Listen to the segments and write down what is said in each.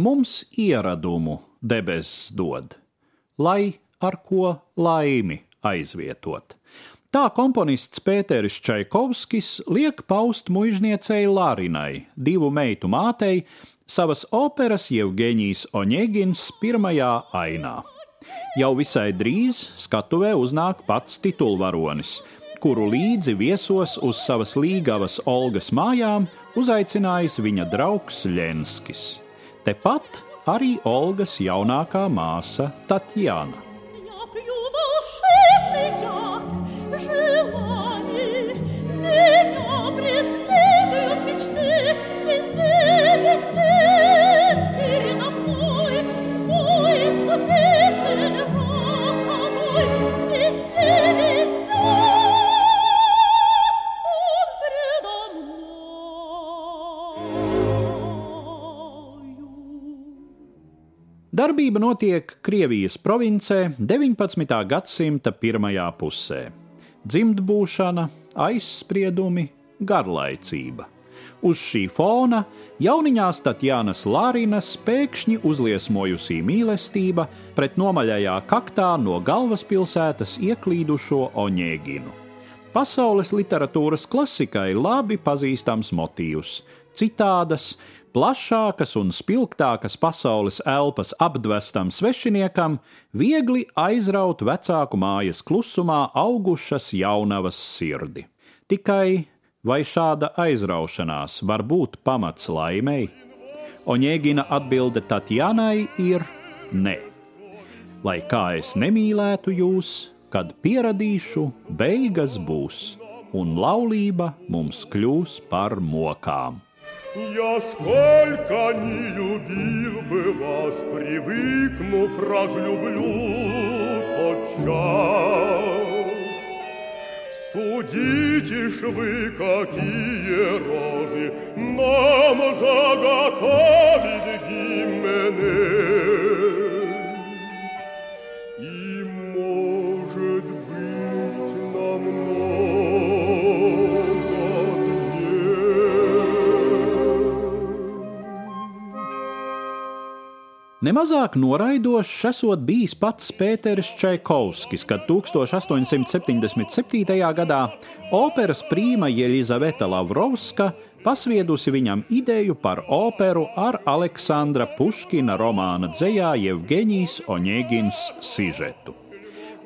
mums ieradumu debesis dod, lai ar ko laimi aizvietot. Tā komponists Pēteris Čaikovskis liek paust muizniecei Lārinai, divu meitu mātei, savas operas Jevgeņijas Oņegins pirmajā ainā. Jau visai drīz skatuvē uznāk pats titulvaronis, kuru līdzi viesos uz savas līgavas Olgas mājām uzaicinājis viņa draugs Ļenskis. Tepat arī Olgas jaunākā māsa Tatjana. Darbība notiek Krievijas provincē 19. gadsimta pirmajā pusē. Dzimtbūšana, aizspriedumi, garlaicība. Uz šī fona jauniņās Tatjānas Lārinas pēkšņi uzliesmojusī mīlestība pret nomaļajā kaktā no galvaspilsētas ieklīdušo Oņēginu. Pasaules literatūras klasikai labi pazīstams motīvs - citādas, plašākas un spilgtākas pasaules elpas apdvestam svešiniekam, viegli aizraut vecāku mājas klusumā augušas jaunavas sirdi. Tikai vai šāda aizraušanās var būt pamats laimei? Oņēgina atbilde Tatjanai ir nē. Lai kā es nemīlētu jūs, kad pieradīšu, beigas būs, un laulība mums kļūs par mokām. Я сколько не любил бы вас, привыкнув, разлюблю тот час. Судите ж вы, какие розы нам заготовит Гименей. Nemazāk noraidošs esot bijis pats Pēters Čaikovskis, kad 1877. gadā operas prīma Jelizaveta Lavrovska pasviedusi viņam ideju par operu ar Aleksandra Puškina romāna dzējā Jevgeņijas Oņēgins sižetu.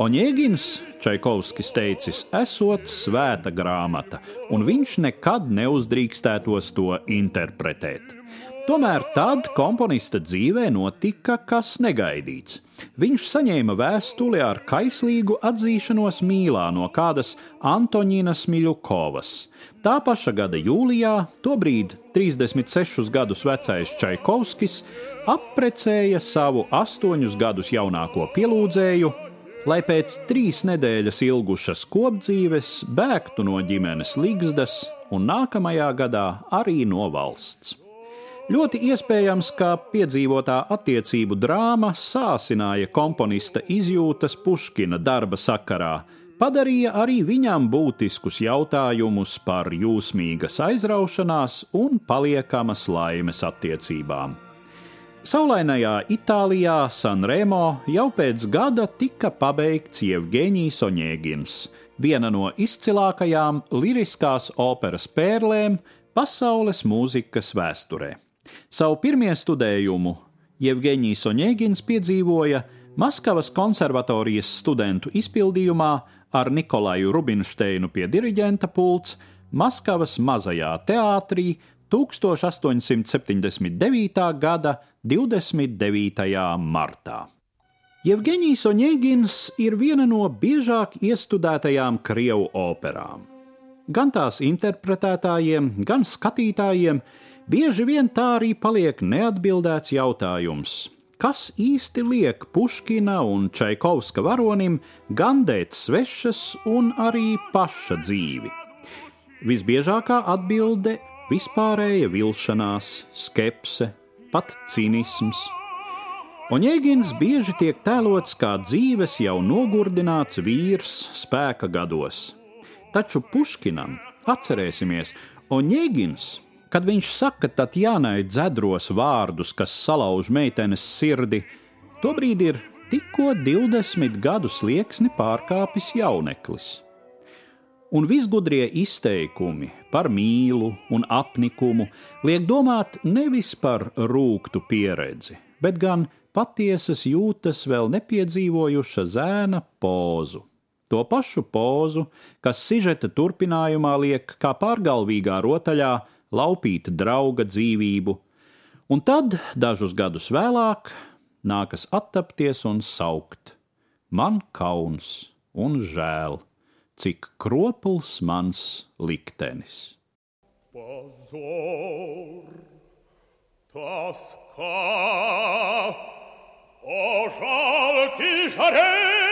Oņēgins Čaikovskis teicis, esot svēta grāmata, un viņš nekad neuzdrīkstētos to interpretēt. Tomēr tad komponista dzīvē notika kas negaidīts. Viņš saņēma vēstuli ar kaislīgu atzīšanos mīlā no kādas Antoninas Miļukovas. Tā paša gada jūlijā, tobrīd 36 gadus vecais Čaikovskis apprecēja savu astoņus gadus jaunāko pielūdzēju, lai pēc trīs nedēļas ilgušas kopdzīves bēgtu no ģimenes ligzdas un nākamajā gadā arī no valsts. Ļoti iespējams, ka piedzīvotā attiecību drāma sāsināja komponista izjūtas Puškina darba sakarā, padarīja arī viņam būtiskus jautājumus par jūsmīgas aizraušanās un paliekamas laimes attiecībām. Saulainajā Itālijā Sanremo jau pēc gada tika pabeigts Jevgeņijs Oņēgins, viena no izcilākajām liriskās operas pērlēm pasaules mūzikas vēsturē. Savu pirmie studējumu Jevgeņijs Oņēgins piedzīvoja Maskavas konservatorijas studentu izpildījumā ar Nikolaju Rubinsteinu pie diriģenta pults Maskavas mazajā teātrī 1879. gada 29. martā. Jevgeņijs Oņēgins ir viena no biežāk iestudētajām krievu operām. Gan tās interpretētājiem, gan skatītājiem Bieži vien tā arī paliek neatbildēts jautājums. Kas īsti liek Puškina un Čaikovska varonim gandēt svešas un arī paša dzīvi? Visbiežākā atbilde - vispārēja vilšanās, skepse, pat cinisms. Oņēgins bieži tiek tēlots kā dzīves jau nogurdināts vīrs spēka gados. Taču Puškinam, atcerēsimies, Oņēgins Kad viņš saka Tatjanai dzedros vārdus, kas salauž meitenes sirdi, tobrīd ir tikko 20 gadu slieksni pārkāpis jauneklis. Un visgudrie izteikumi par mīlu un apnikumu liek domāt nevis par rūktu pieredzi, bet gan patiesas jūtas vēl nepiedzīvojuša zēna pozu to pašu pozu, kas sižeta turpinājumā liek kā pārgalvīgā rotaļā laupīt drauga dzīvību, un tad dažus gadus vēlāk nākas attapties un saukt. Man kauns un žēl, cik kropls mans liktenis. Pozor, tas kā, o žēl, kišarei!